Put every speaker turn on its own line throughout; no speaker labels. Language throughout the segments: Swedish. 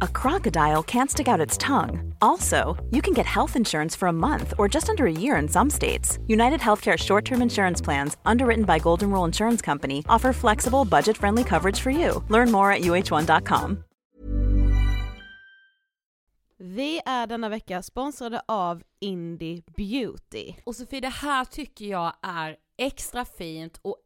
a crocodile can't stick out its tongue. Also, you can get health insurance for a month or just under a year in some states. United Healthcare short term insurance plans, underwritten by Golden Rule Insurance Company, offer flexible, budget friendly coverage for you. Learn more at uh1.com.
Vi är denna vecka sponsrade av Indie Beauty.
Och Sofie, det här tycker jag är extra fint och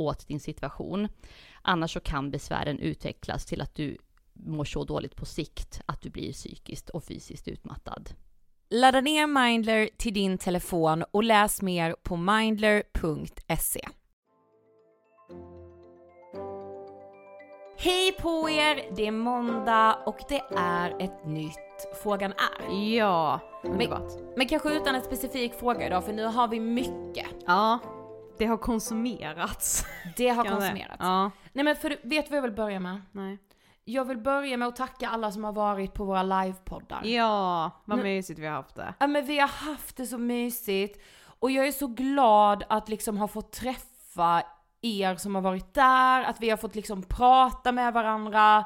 åt din situation. Annars så kan besvären utvecklas till att du mår så dåligt på sikt att du blir psykiskt och fysiskt utmattad.
Ladda ner Mindler till din telefon och läs mer på mindler.se. Hej på er! Det är måndag och det är ett nytt Frågan är.
Ja, underbart.
Men, men kanske utan en specifik fråga idag för nu har vi mycket.
Ja, det har konsumerats.
Det har konsumerats.
Ja,
Nej men för vet du vad jag vill börja med?
nej.
Jag vill börja med att tacka alla som har varit på våra livepoddar.
Ja, vad
Nu-
mysigt vi har haft det.
Ja men vi har haft det så mysigt och jag är så glad att liksom ha fått träffa er som har varit där, att vi har fått liksom prata med varandra.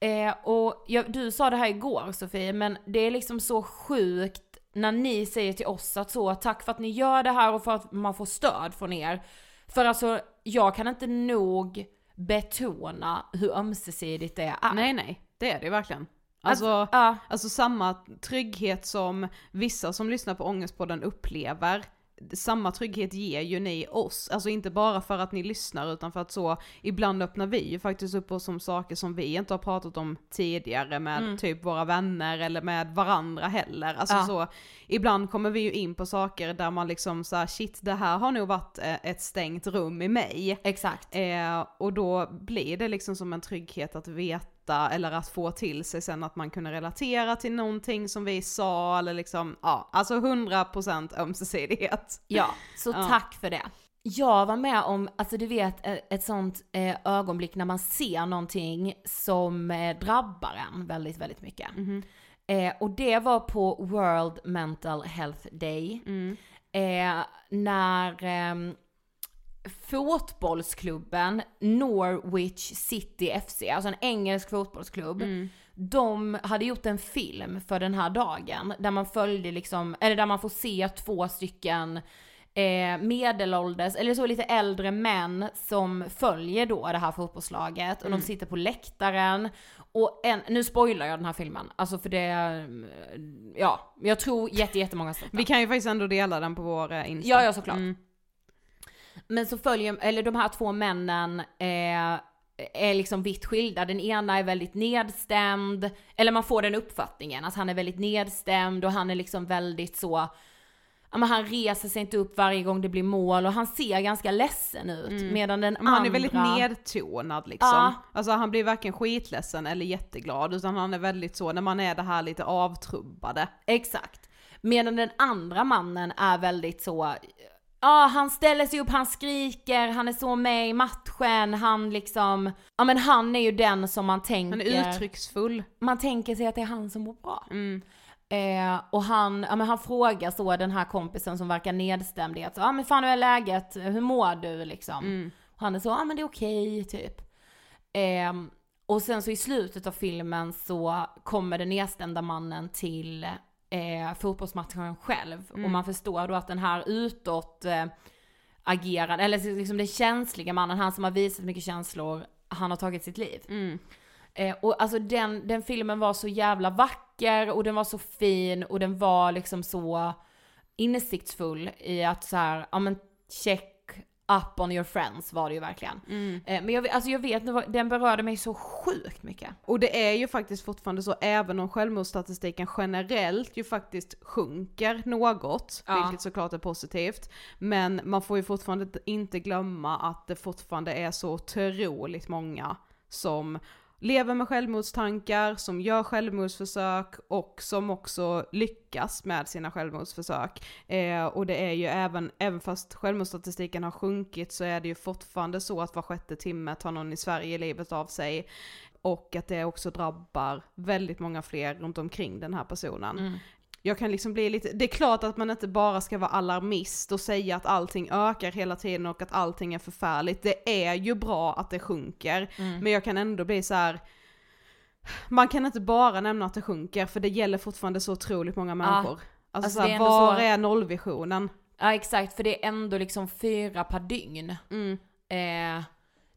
Eh, och jag, du sa det här igår Sofie, men det är liksom så sjukt när ni säger till oss att så, tack för att ni gör det här och för att man får stöd från er. För alltså, jag kan inte nog betona hur ömsesidigt det är.
Nej, nej, det är det verkligen. Alltså,
ja.
alltså samma trygghet som vissa som lyssnar på Ångestpodden upplever, samma trygghet ger ju ni oss. Alltså inte bara för att ni lyssnar utan för att så, ibland öppnar vi ju faktiskt upp oss om saker som vi inte har pratat om tidigare med typ våra vänner eller med varandra heller. Alltså
Ja.
så, ibland kommer vi ju in på saker där man liksom såhär shit det här har nog varit eh, ett stängt rum i mig.
Exakt.
Eh, och då blir det liksom som en trygghet att veta eller att få till sig sen att man kunde relatera till någonting som vi sa eller liksom, ja, alltså 100% ömsesidighet.
Ja, så
Ja.
tack för det. Jag var med om, alltså du vet eh, ett sånt eh, ögonblick när man ser någonting som eh, drabbar en väldigt, väldigt mycket. Eh, och det var på World Mental Health Day. Eh, när ehm, fotbollsklubben Norwich City FC, alltså en engelsk fotbollsklubb, de hade gjort en film för den här dagen där man följde liksom, eller där man får se två stycken eh, medelålders, eller så lite äldre män som följer då det här fotbollslaget och de sitter på läktaren och en, nu spoilar jag den här filmen, alltså för det, eh, ja, jag tror jätte, jättemånga den.
Vi kan ju faktiskt ändå dela den på vår eh, Insta.
Ja, ja såklart.
Mm.
Men så följer, eller de här två männen eh, är liksom vitt skilda. Den ena är väldigt nedstämd, eller man får den uppfattningen att han är väldigt nedstämd och han är liksom väldigt så, ja men han reser sig inte upp varje gång det blir mål och han ser ganska ledsen ut. Medan den
Mm. Men han
andra...
är väldigt nedtonad liksom.
Ja.
Alltså han blir varken skitledsen eller jätteglad utan han är väldigt så, när man är det här lite avtrubbade.
Exakt. Medan den andra mannen är väldigt så, ja han ställer sig upp, han skriker, han är så med i matchen, han liksom, ja men han är ju den som man tänker,
Han är uttrycksfull.
man tänker sig att det är han som mår bra.
Mm.
Eh, och han, ja men han frågar så den här kompisen som verkar nedstämd, att, ja men fan hur är läget, hur mår du liksom? Och han är så, ja men det är okej typ. Eh, och sen så i slutet av filmen så kommer den nedstämda mannen till eh, fotbollsmatchen själv. Och man förstår då att den här utåt eh, agerande, eller liksom den känsliga mannen, han som har visat mycket känslor, han har tagit sitt liv. Eh, och alltså den, den filmen var så jävla vacker och den var så fin och den var liksom så insiktsfull i att så här, ja men check up on your friends var det ju verkligen. Eh, men jag, alltså jag vet, den berörde mig så sjukt mycket.
Och det är ju faktiskt fortfarande så, även om självmordsstatistiken generellt ju faktiskt sjunker något,
Ja.
vilket såklart är positivt, men man får ju fortfarande inte glömma att det fortfarande är så otroligt många som lever med självmordstankar, som gör självmordsförsök och som också lyckas med sina självmordsförsök. Eh, och det är ju även, även fast självmordsstatistiken har sjunkit så är det ju fortfarande så att var sjätte timme tar någon i Sverige livet av sig. Och att det också drabbar väldigt många fler runt omkring den här personen. Mm. Jag kan liksom bli lite, det är klart att man inte bara ska vara alarmist och säga att allting ökar hela tiden och att allting är förfärligt. Det är ju bra att det sjunker, men jag kan ändå bli så här. man kan inte bara nämna att det sjunker för det gäller fortfarande så otroligt många människor. Alltså,
Alltså,
så
det är
var
så-
är nollvisionen?
Ja exakt, för det är ändå liksom fyra per dygn. Eh,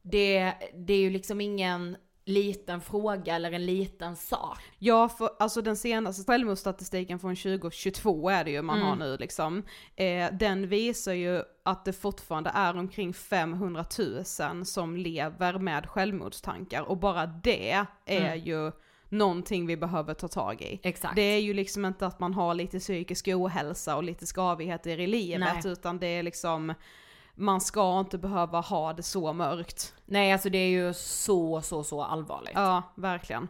det, det är ju liksom ingen liten fråga eller en liten sak.
Ja, för alltså den senaste självmordsstatistiken från 2022 är det ju man
Mm.
har nu liksom. Eh, den visar ju att det fortfarande är omkring 500 000 som lever med självmordstankar och bara det är
Mm.
ju någonting vi behöver ta tag i.
Exakt.
Det är ju liksom inte att man har lite psykisk ohälsa och lite skavigheter i livet
Nej.
utan det är liksom man ska inte behöva ha det så mörkt.
Nej alltså det är ju så, så, så allvarligt.
Ja, verkligen.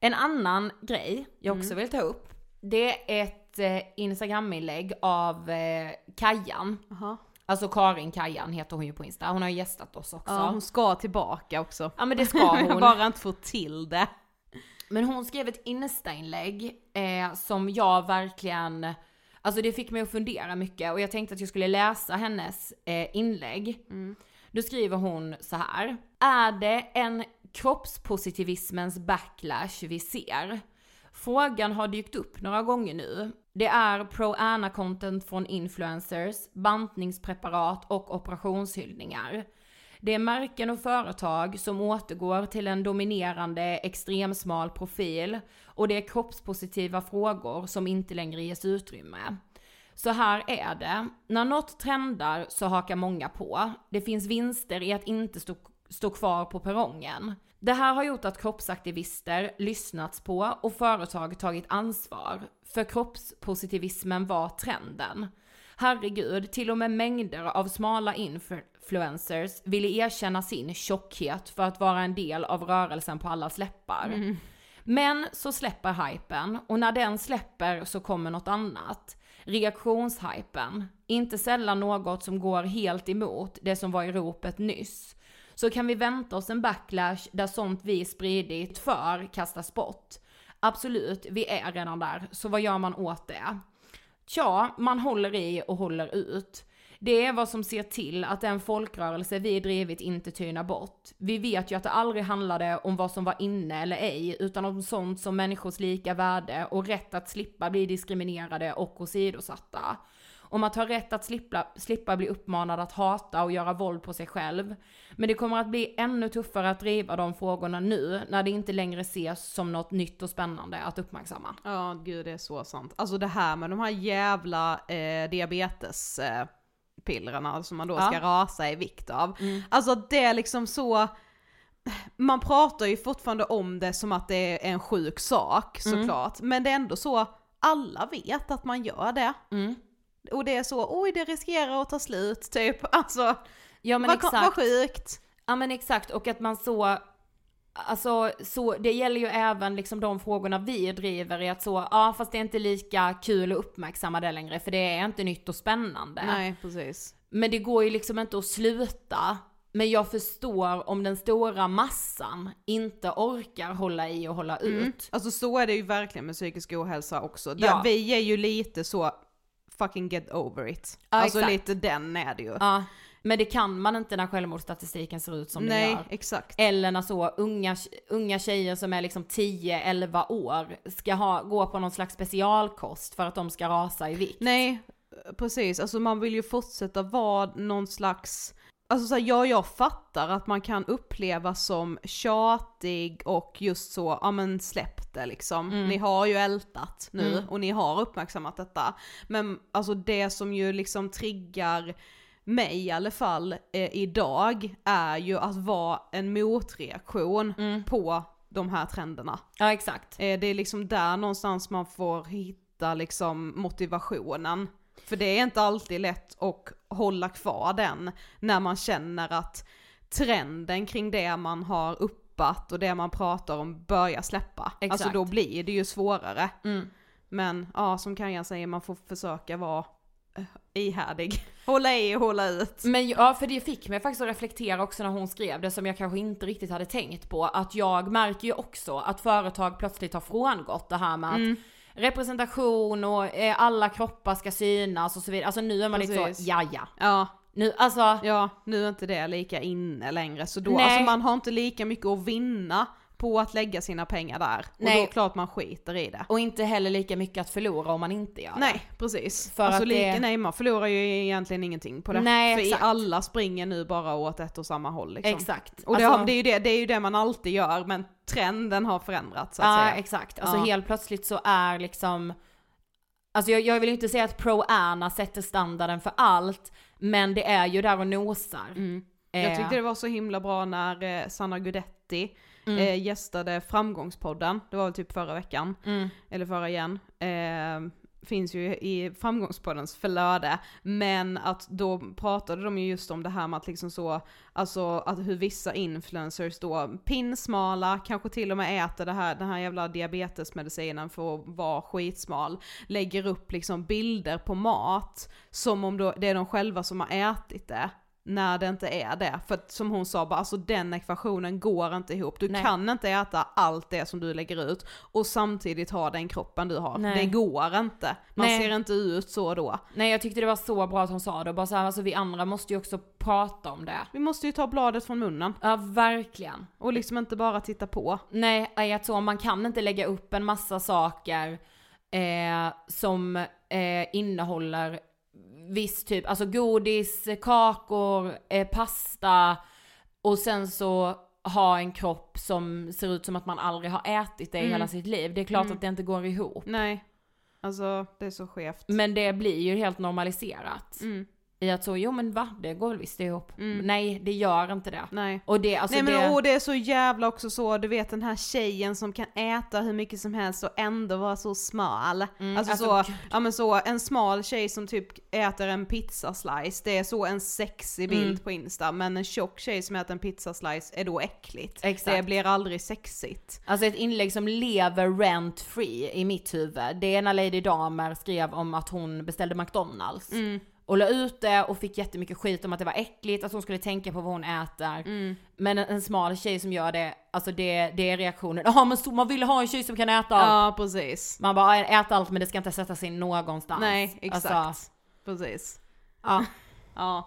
En annan grej jag också vill ta upp, det är ett eh, Instagram-inlägg av eh, Kajan.
Aha.
Alltså Karin Kajan heter hon ju på Insta, hon har gästat oss också.
Ja, hon ska tillbaka också.
Ja men det ska hon.
Bara inte få till det.
Men hon skrev ett Insta-inlägg eh, som jag verkligen, alltså det fick mig att fundera mycket och jag tänkte att jag skulle läsa hennes eh, inlägg. Då skriver hon så här. Är det en kroppspositivismens backlash vi ser? Frågan har dykt upp några gånger nu. Det är pro-ana-content från influencers, bantningspreparat och operationshyllningar. Det är märken och företag som återgår till en dominerande extremsmal profil och det är kroppspositiva frågor som inte längre ges utrymme. Så här är det. När något trendar så hakar många på. Det finns vinster i att inte stå, stå kvar på perrongen. Det här har gjort att kroppsaktivister lyssnats på och företag tagit ansvar. För kroppspositivismen var trenden. Herregud, till och med mängder av smala influencers ville erkänna sin tjockhet för att vara en del av rörelsen på allas läppar. Mm. Men så släpper hypen och när den släpper så kommer något annat. Reaktionshypen. Inte sällan något som går helt emot det som var i ropet nyss. Så kan vi vänta oss en backlash där sånt vi spridit för kastas bort? Absolut, vi är redan där, så vad gör man åt det? Tja, man håller i och håller ut. Det är vad som ser till att den folkrörelse vi drivit inte tynar bort. Vi vet ju att det aldrig handlade om vad som var inne eller ej, utan om sånt som människors lika värde och rätt att slippa bli diskriminerade och åsidosatta. Om att ha rätt att slippa, slippa bli uppmanad att hata och göra våld på sig själv. Men det kommer att bli ännu tuffare att driva de frågorna nu, när det inte längre ses som något nytt och spännande att uppmärksamma.
Ja, gud det är så sant. Alltså det här med de här jävla eh, diabetes eh, pillerna som man då
Ja.
ska rasa i vikt av. Alltså att det är liksom så, man pratar ju fortfarande om det som att det är en sjuk sak såklart, men det är ändå så, alla vet att man gör det.
Mm.
Och det är så, oj det riskerar att ta slut typ, alltså
Ja men
vad,
exakt.
vad sjukt.
Ja men exakt, och att man så, alltså så, det gäller ju även liksom de frågorna vi driver i att så, ja fast det är inte lika kul att uppmärksamma det längre för det är inte nytt och spännande.
Nej precis.
Men det går ju liksom inte att sluta. Men jag förstår om den stora massan inte orkar hålla i och hålla ut.
Alltså så är det ju verkligen med psykisk ohälsa också. Där
Ja.
Vi är ju lite så, fucking get over it.
Ja,
alltså
exakt.
lite den är det ju.
Ja, men det kan man inte när självmordsstatistiken ser ut som den
Nej,
gör.
exakt.
Eller när så unga, unga tjejer som är liksom 10-11 år ska ha, gå på någon slags specialkost för att de ska rasa i vikt.
Nej, precis. Alltså man vill ju fortsätta vara någon slags Alltså så här, ja jag fattar att man kan uppleva som tjatig och just så, ja men släpp det liksom. Ni har ju ältat nu och ni har uppmärksammat detta. Men alltså det som ju liksom triggar mig i alla fall eh, idag är ju att vara en motreaktion på de här trenderna.
Ja exakt.
Eh, det är liksom där någonstans man får hitta liksom motivationen. För det är inte alltid lätt att hålla kvar den när man känner att trenden kring det man har uppat och det man pratar om börjar släppa.
Exakt.
Alltså då blir det ju svårare.
Mm.
Men ja, som Kajan säger, man får försöka vara ihärdig. Hålla i och hålla ut.
Men ja, för det fick mig faktiskt att reflektera också när hon skrev det som jag kanske inte riktigt hade tänkt på. Att jag märker ju också att företag plötsligt har frångått det här med att representation och eh, alla kroppar ska synas och så vidare. Alltså nu är man lite så,
Precis.
ja Nu, alltså,
ja, nu är inte det lika inne längre. Så då,
Nej.
alltså man har inte lika mycket att vinna på att lägga sina pengar där. Och
Nej.
då är klart man skiter i det.
Och inte heller lika mycket att förlora om man inte gör det.
Nej, precis.
För
alltså,
att
lika,
det-
Nej, man förlorar ju egentligen ingenting på det.
Nej,
För
exakt.
alla springer nu bara åt ett och samma håll liksom.
Exakt.
Och det,
Alltså-
det, är ju det, det är ju det man alltid gör, men trenden har förändrats så att
Ja
säga.
exakt, alltså
Ja.
helt plötsligt så är liksom Alltså jag, jag vill inte säga att Pro-Ana sätter standarden för allt, men det är ju där och nosar.
Mm.
Eh,
Jag tyckte det var så himla bra när eh, Sanna Gudetti
Mm.
eh, gästade Framgångspodden, det var väl typ förra veckan,
Mm.
eller förra igen. Eh, finns ju i Framgångspoddens flöde, men att då pratade de ju just om det här med att liksom så, alltså att hur vissa influencers då pinsmala, kanske till och med äter det här, den här jävla diabetesmedicinen för att vara skitsmal, lägger upp liksom bilder på mat som om då det är de själva som har ätit det. När det inte är det. För att som hon sa, bara, alltså den ekvationen går inte ihop. Du
Nej.
kan inte äta allt det som du lägger ut och samtidigt ha den kroppen du har.
Nej.
Det går inte. Man
Nej.
ser inte ut så då.
Nej jag tyckte det var så bra att hon sa det, bara så här, alltså vi andra måste ju också prata om det.
Vi måste ju ta bladet från munnen
Ja verkligen.
och liksom inte bara titta på.
Nej, att så, man kan inte lägga upp en massa saker eh, som eh, innehåller viss typ, alltså godis, kakor, eh, pasta och sen så ha en kropp som ser ut som att man aldrig har ätit det i
Mm.
hela sitt liv. Det är klart
Mm.
att det inte går ihop.
Nej, alltså det är så skevt.
Men det blir ju helt normaliserat.
Mm.
I att så, jo men va? Det går väl visst ihop.
Mm.
Nej, det gör inte det.
Nej.
Och det, alltså
Nej men
det...
och det är så jävla också så, du vet den här tjejen som kan äta hur mycket som helst och ändå vara så smal.
Mm,
alltså,
alltså,
så, ja men så, en smal tjej som typ äter en pizzaslice, det är så en sexig bild
Mm.
på Insta, men en tjock tjej som äter en pizzaslice är då äckligt.
Exakt.
Det blir aldrig sexigt.
Alltså ett inlägg som lever rent free i mitt huvud, det är när Lady Damer skrev om att hon beställde McDonalds.
Mm.
Och la ut det och fick jättemycket skit om att det var äckligt, att hon skulle tänka på vad hon äter.
Mm.
Men en, en smal tjej som gör det, alltså det, det är reaktionen, ja men så, man vill ha en tjej som kan äta allt.
Ja precis.
Man bara, ät allt men det ska inte sätta sig någonstans.
Nej exakt.
Alltså,
Precis.
ja.
Ja.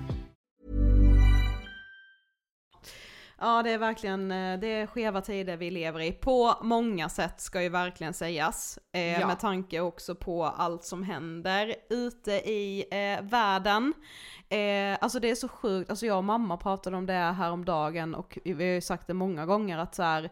Ja det är verkligen, eh, det är skeva tider vi lever i. På många sätt ska ju verkligen sägas. Eh,
Ja.
Med tanke också på allt som händer ute i eh, världen. Eh, alltså det är så sjukt, alltså jag och mamma pratade om det här om dagen och vi har ju sagt det många gånger att så här,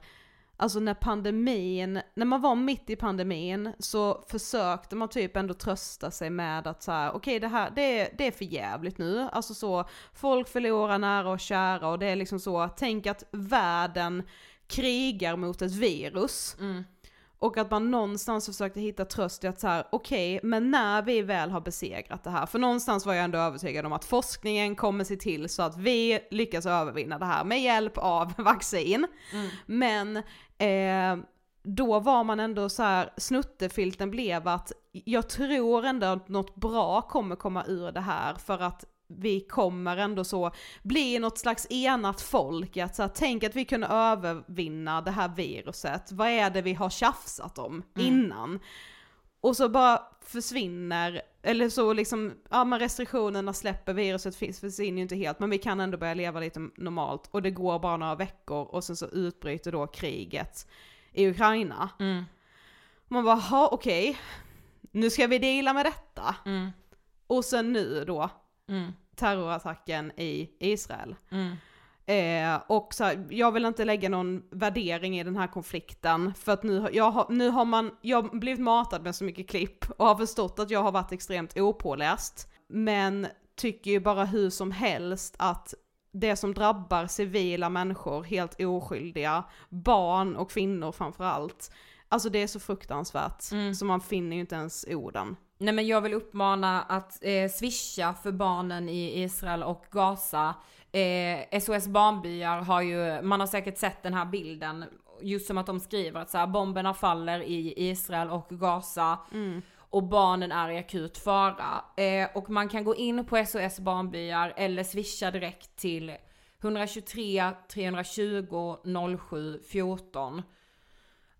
Alltså när pandemin, när man var mitt i pandemin så försökte man typ ändå trösta sig med att så här, okej det här, det är, det är för jävligt nu. Alltså så, folk förlorar nära och kära och det är liksom så, tänk att världen krigar mot ett virus. Och att man någonstans försökte hitta tröst i att så här, okej, men när vi väl har besegrat det här, för någonstans var jag ändå övertygad om att forskningen kommer se till så att vi lyckas övervinna det här med hjälp av vaccin. Men eh, då var man ändå så här, snuttefilten blev att jag tror ändå att något bra kommer komma ur det här för att vi kommer ändå så bli något slags enat folk, att så här, tänk att vi kunde övervinna det här viruset, vad är det vi har tjafsat om innan? Och så bara försvinner, eller så liksom, ja men restriktionerna släpper, viruset finns, försvinner ju inte helt, men vi kan ändå börja leva lite normalt och det går bara några veckor och sen så utbryter då kriget i Ukraina. Man bara, ha okej, nu ska vi deala med detta. Och sen nu då, terrorattacken i Israel. Eh, och så här, jag vill inte lägga någon värdering i den här konflikten, för att nu, jag har, nu har man, jag har blivit matad med så mycket klipp och har förstått att jag har varit extremt opåläst. Men tycker ju bara hur som helst att det som drabbar civila människor, helt oskyldiga, barn och kvinnor framförallt, alltså det är så fruktansvärt, så man finner ju inte ens orden.
Nej men jag vill uppmana att eh, swisha för barnen i Israel och Gaza. Eh, SOS Barnbyar har ju, man har säkert sett den här bilden, just som att de skriver att så här, bomberna faller i Israel och Gaza. Och barnen är i akut fara. Eh, och man kan gå in på SOS Barnbyar eller swisha direkt till 123 320 07 14.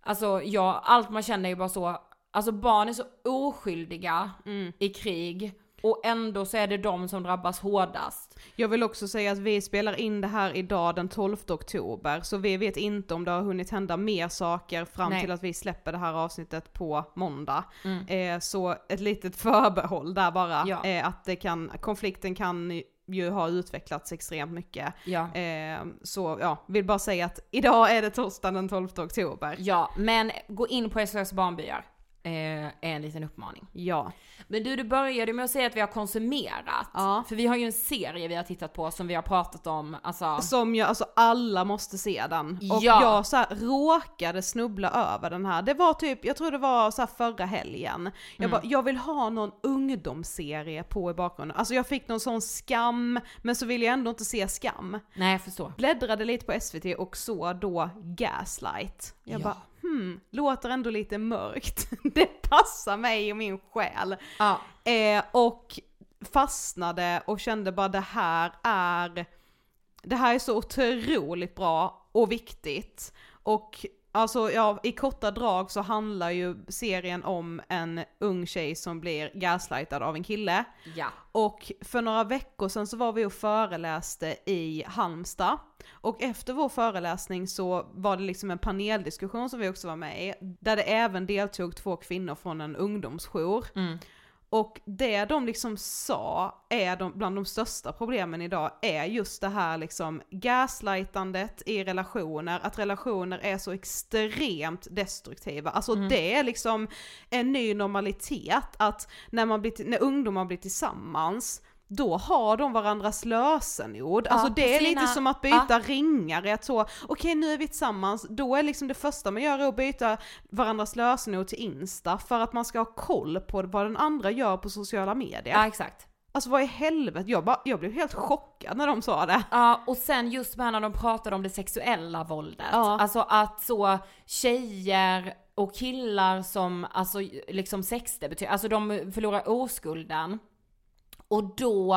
Alltså ja, allt man känner är ju bara så, alltså barn är så oskyldiga i krig och ändå så är det de som drabbas hårdast.
Jag vill också säga att vi spelar in det här idag den 12 oktober, så vi vet inte om det har hunnit hända mer saker fram
Nej.
till att vi släpper det här avsnittet på måndag. Eh, så ett litet förbehåll där bara,
Ja.
eh, att det kan, konflikten kan ju ha utvecklats extremt mycket.
Ja.
Eh, så ja, vill bara säga att idag är det torsdagen den 12 oktober.
Ja, men gå in på SOS Barnbyar. Eh, är en liten uppmaning.
Ja.
Men du, du började med att säga att vi har konsumerat.
Ja.
För vi har ju en serie vi har tittat på som vi har pratat om, alltså.
Som jag, alltså alla måste se den. Och
Ja.
jag så här, råkade snubbla över den här. Det var typ, jag tror det var så förra helgen. Jag
Mm.
bara, jag vill ha någon ungdomsserie på i bakgrunden. Alltså jag fick någon sån skam, men så vill jag ändå inte se skam.
Nej jag förstår.
Bläddrade lite på SVT och så då Gaslight. Jag
Ja.
bara, hmm, låter ändå lite mörkt. det passar mig och min själ.
Ja.
Eh, och fastnade och kände bara det här är, det här är så otroligt bra och viktigt. Och alltså ja, i korta drag så handlar ju serien om en ung tjej som blir gaslightad av en kille.
Ja.
Och för några veckor sedan så var vi och föreläste i Halmstad. Och efter vår föreläsning så var det liksom en paneldiskussion som vi också var med i, där det även deltog två kvinnor från en ungdomsjour. Och det de liksom sa är de, bland de största problemen idag är just det här liksom gaslightandet i relationer, att relationer är så extremt destruktiva. Alltså det är liksom en ny normalitet att när, man blir, när ungdomar blir tillsammans då har de varandras lösenord. Alltså
Ja,
det är
sina-
lite som att byta ringar, att så, okej nu är vi tillsammans, då är liksom det första man gör att byta varandras lösenord till Insta för att man ska ha koll på vad den andra gör på sociala medier.
Ja exakt.
Alltså vad i helvete, jag, bara, jag blev helt chockad när de sa det.
Ja, och sen just med när de pratade om det sexuella våldet.
Ja.
Alltså att så tjejer och killar som alltså liksom sexdebuterar, alltså de förlorar oskulden. Och då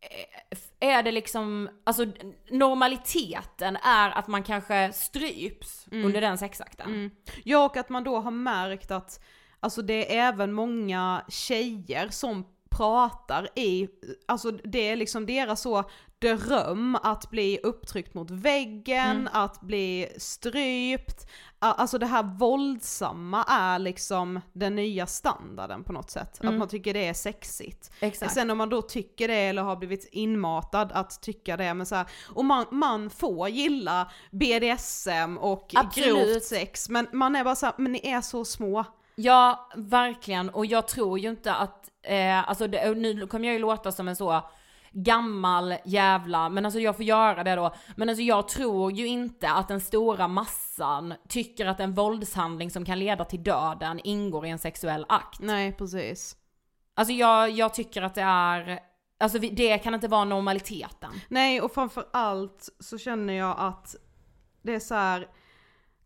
eh, är det liksom, alltså normaliteten är att man kanske stryps under den sexakten.
Ja och att man då har märkt att alltså det är även många tjejer som pratar i, alltså det är liksom deras så dröm att bli upptryckt mot väggen, att bli strypt, alltså det här våldsamma är liksom den nya standarden på något sätt. Att man tycker det är sexigt.
Exakt.
Sen om man då tycker det eller har blivit inmatad att tycka det, men så här, och man, man får gilla BDSM och
Absolut.
grovt sex, men man är bara så här, men ni är så små.
Ja, verkligen. Och jag tror ju inte att, eh, alltså det, nu kommer jag ju låta som en så gammal jävla, men alltså jag får göra det då. Men alltså jag tror ju inte att den stora massan tycker att en våldshandling som kan leda till döden ingår i en sexuell akt.
Nej, precis.
Alltså jag, jag tycker att det är, alltså det kan inte vara normaliteten.
Nej, och framför allt så känner jag att det är så här,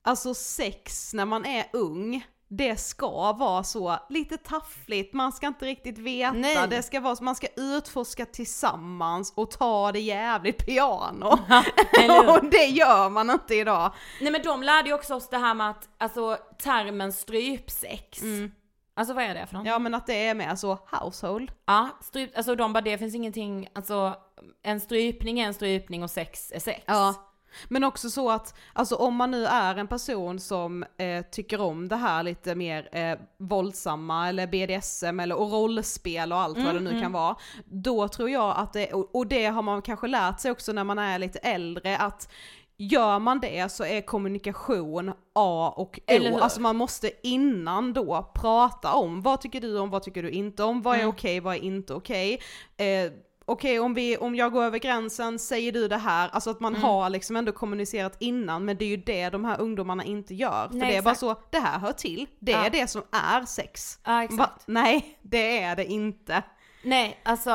alltså sex när man är ung, det ska vara så lite taffligt, man ska inte riktigt veta,
Nej.
det ska vara så, man ska utforska tillsammans och ta det jävligt piano. och det gör man inte idag.
Nej men de lärde ju också oss det här med att, alltså termen strypsex. Alltså vad är det för något?
Mm. Ja men att det är med så household.
Ja, stryp, alltså de bara det finns ingenting, alltså en strypning är en strypning och sex är sex.
Ja. Men också så att, alltså om man nu är en person som eh, tycker om det här lite mer eh, våldsamma eller BDSM eller och rollspel och allt vad det nu kan vara. Då tror jag att det, och, och det har man kanske lärt sig också när man är lite äldre, att Gör man det så är kommunikation A och O. Alltså man måste innan då prata om vad tycker du om, vad tycker du inte om, vad är
Mm.
okej, vad är inte okej. Eh, okej om, vi, om jag går över gränsen, säger du det här? Alltså att man
Mm.
har liksom ändå kommunicerat innan men det är ju det de här ungdomarna inte gör. För
Nej,
det är bara
exakt.
så, det här hör till, det
Ja.
är det som är sex.
Ja, exakt.
Va? Nej, det är det inte.
Nej, alltså,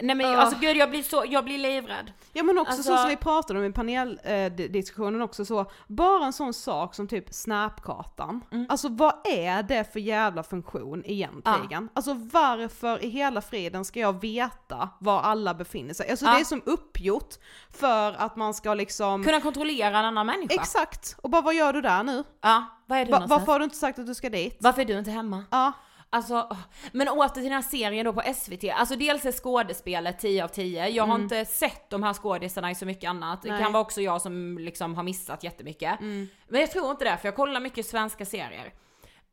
nej men
Ugh.
alltså gud jag blir så, jag blir livrädd.
Ja men också så
Alltså-
som vi pratade om i paneldiskussionen också så, bara en sån sak som typ snapkartan.
Mm.
Alltså vad är det för jävla funktion egentligen? Alltså varför i hela friden ska jag veta var alla befinner sig? Alltså
Ja.
det är som uppgjort för att man ska liksom...
Kunna kontrollera en annan människa.
Exakt! Och bara vad gör du där nu?
Ja, vad är du
Va- varför har du inte sagt att du ska dit?
Varför är du inte hemma?
Ja.
Alltså, men åter till den här serien då på SVT, alltså dels är skådespelet 10 av 10, jag har inte sett de här skådisarna i så mycket annat, det
Mm. Nej.
kan vara också jag som liksom har missat jättemycket. Men jag tror inte det, för jag kollar mycket svenska serier.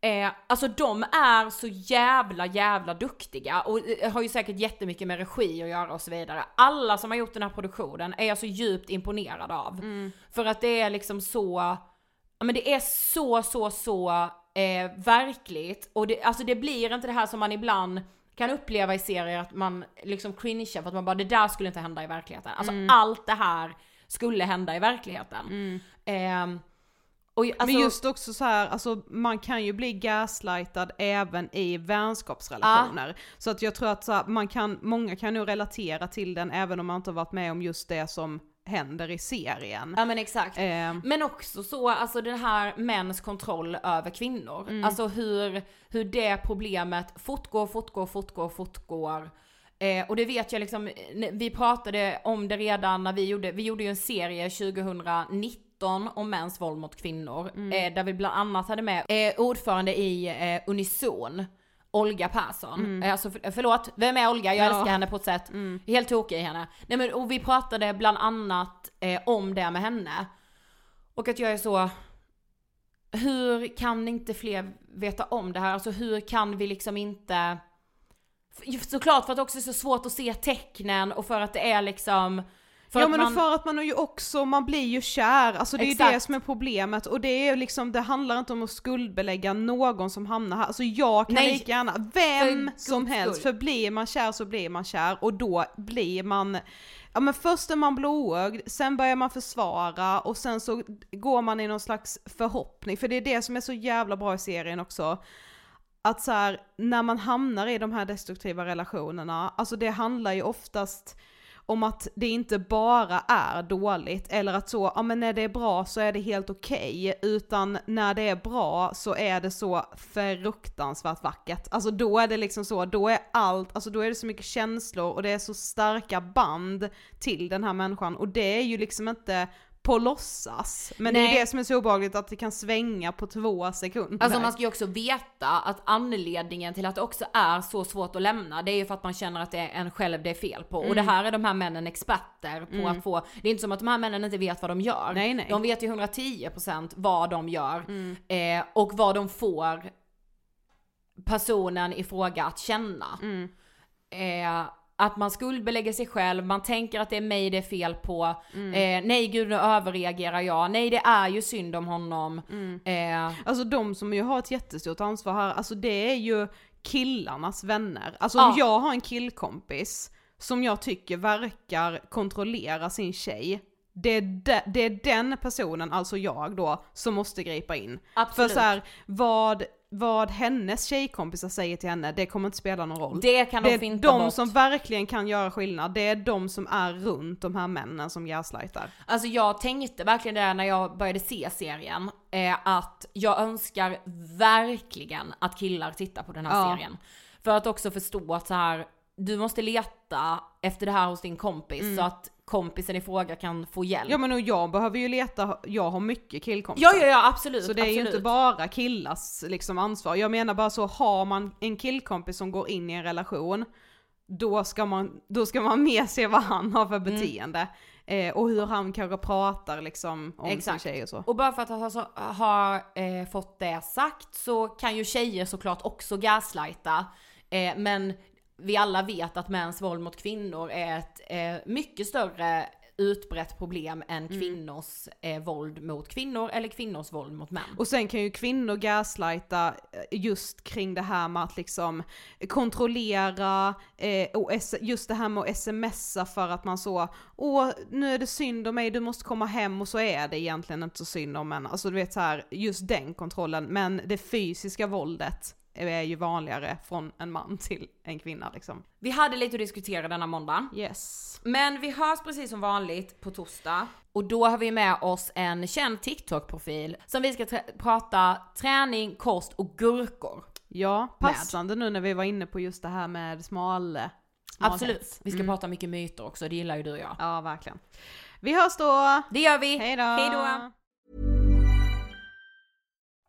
Eh, alltså de är så jävla jävla duktiga och eh, har ju säkert jättemycket med regi att göra och så vidare. Alla som har gjort den här produktionen är jag så djupt imponerad av. För att det är liksom så, ja men det är så så så eh, verkligt och det, alltså det blir inte det här som man ibland kan uppleva i serier att man liksom cringear för att man bara det där skulle inte hända i verkligheten. Alltså allt det här skulle hända i verkligheten. Ehm, och alltså,
Men just också så här, alltså man kan ju bli gaslightad även i vänskapsrelationer. Så att jag tror att här, man kan, många kan nog relatera till den även om man inte varit med om just det som händer i serien.
Ja men exakt.
Eh,
Men också så, alltså den här mäns kontroll över kvinnor. Alltså hur, hur det problemet fortgår, fortgår, fortgår, fortgår. Eh, och det vet jag liksom, vi pratade om det redan när vi gjorde, vi gjorde ju en serie 2019 om mäns våld mot kvinnor. Eh, där vi bland annat hade med eh, ordförande i eh, Unison. Olga Persson. Eh, Alltså för, förlåt, vem är Olga? Jag
Ja.
älskar henne på ett sätt. Helt tokig i henne. Nej men och vi pratade bland annat eh, om det med henne. Och att jag är så, hur kan inte fler veta om det här? Alltså hur kan vi liksom inte Såklart för att det också är så svårt att se tecknen och för att det är liksom för
ja men
man,
för att man är ju också, man blir ju kär, alltså det är ju det som är problemet. Och det är ju liksom, det handlar inte om att skuldbelägga någon som hamnar här, alltså jag kan
Nej,
lika gärna,
för
vem
guds
som helst,
skull.
för blir man kär så blir man kär. Och då blir man Ja men först är man blåögd, sen börjar man försvara och sen så går man i någon slags förhoppning, för det är det som är så jävla bra i serien också. Att så här, när man hamnar i de här destruktiva relationerna, alltså det handlar ju oftast om att det inte bara är dåligt eller att så, ja men när det är bra så är det helt okej, utan när det är bra så är det så fruktansvärt vackert. Alltså då är det liksom så, då är allt, alltså då är det så mycket känslor och det är så starka band till den här människan och det är ju liksom inte på låtsas. Men det är
Nej.
det som är så obehagligt att det kan svänga på två sekunder.
Alltså man ska ju också veta att anledningen till att det också är så svårt att lämna, det är ju för att man känner att det är en själv det är fel på. Och det
Mm.
här är de här männen experter på att få, det är inte som att de här männen inte vet vad de gör.
Nej, nej.
De vet ju 110% vad de gör
Mm.
eh, och vad de får personen i fråga att känna.
Mm.
Eh, att man skuldbelägger sig själv, man tänker att det är mig det är fel på.
Mm.
Eh, nej gud nu överreagerar jag, nej det är ju synd om honom.
Mm.
Eh,
Alltså de som ju har ett jättestort ansvar här, alltså det är ju killarnas vänner. Alltså
Ja.
om jag har en killkompis som jag tycker verkar kontrollera sin tjej, det är, de, det är den personen, alltså jag då, som måste gripa in.
Absolut.
För så här, vad, vad hennes tjejkompisar säger till henne, det kommer inte spela någon roll.
Det kan de
det är de som verkligen kan göra skillnad, det är de som är runt de här männen som gaslightar.
Alltså jag tänkte verkligen det när jag började se serien, eh, att jag önskar verkligen att killar tittar på den här
Ja.
serien. För att också förstå att så här, du måste leta efter det här hos din kompis så att kompisen i fråga kan få hjälp.
Mm. Ja men och jag behöver ju leta, jag har mycket killkompisar.
ja, ja, ja absolut.
Så det är ju inte bara killars liksom ansvar. Jag menar bara så, har man en killkompis som går in i en relation, då ska man, då ska man mer se vad han har för
Mm.
beteende. Eh, och hur han kanske pratar liksom om
Exakt.
sin tjej och så.
Och bara för att ha, så, ha eh, fått det sagt så kan ju tjejer såklart också gaslighta. Eh, men vi alla vet att mäns våld mot kvinnor är ett eh, mycket större utbrett problem än kvinnors eh, våld mot kvinnor eller kvinnors våld mot män.
Och sen kan ju kvinnor gaslighta eh, just kring det här med att liksom kontrollera eh, och just det här med att smsa för att man så, åh nu är det synd om mig, du måste komma hem och så är det egentligen inte så synd om en. Alltså du vet så här, just den kontrollen, men det fysiska våldet är ju vanligare från en man till en kvinna liksom.
Vi hade lite att diskutera denna måndag.
Yes.
Men vi hörs precis som vanligt på torsdag. Och då har vi med oss en känd TikTok-profil som vi ska prata träning, kost och gurkor.
Ja, passande nu när vi var inne på just det här med smal...
Absolut. Vi ska
Mm.
prata mycket myter också, det gillar ju du och jag.
Ja, verkligen. Vi hörs då!
Det gör vi! Hej då!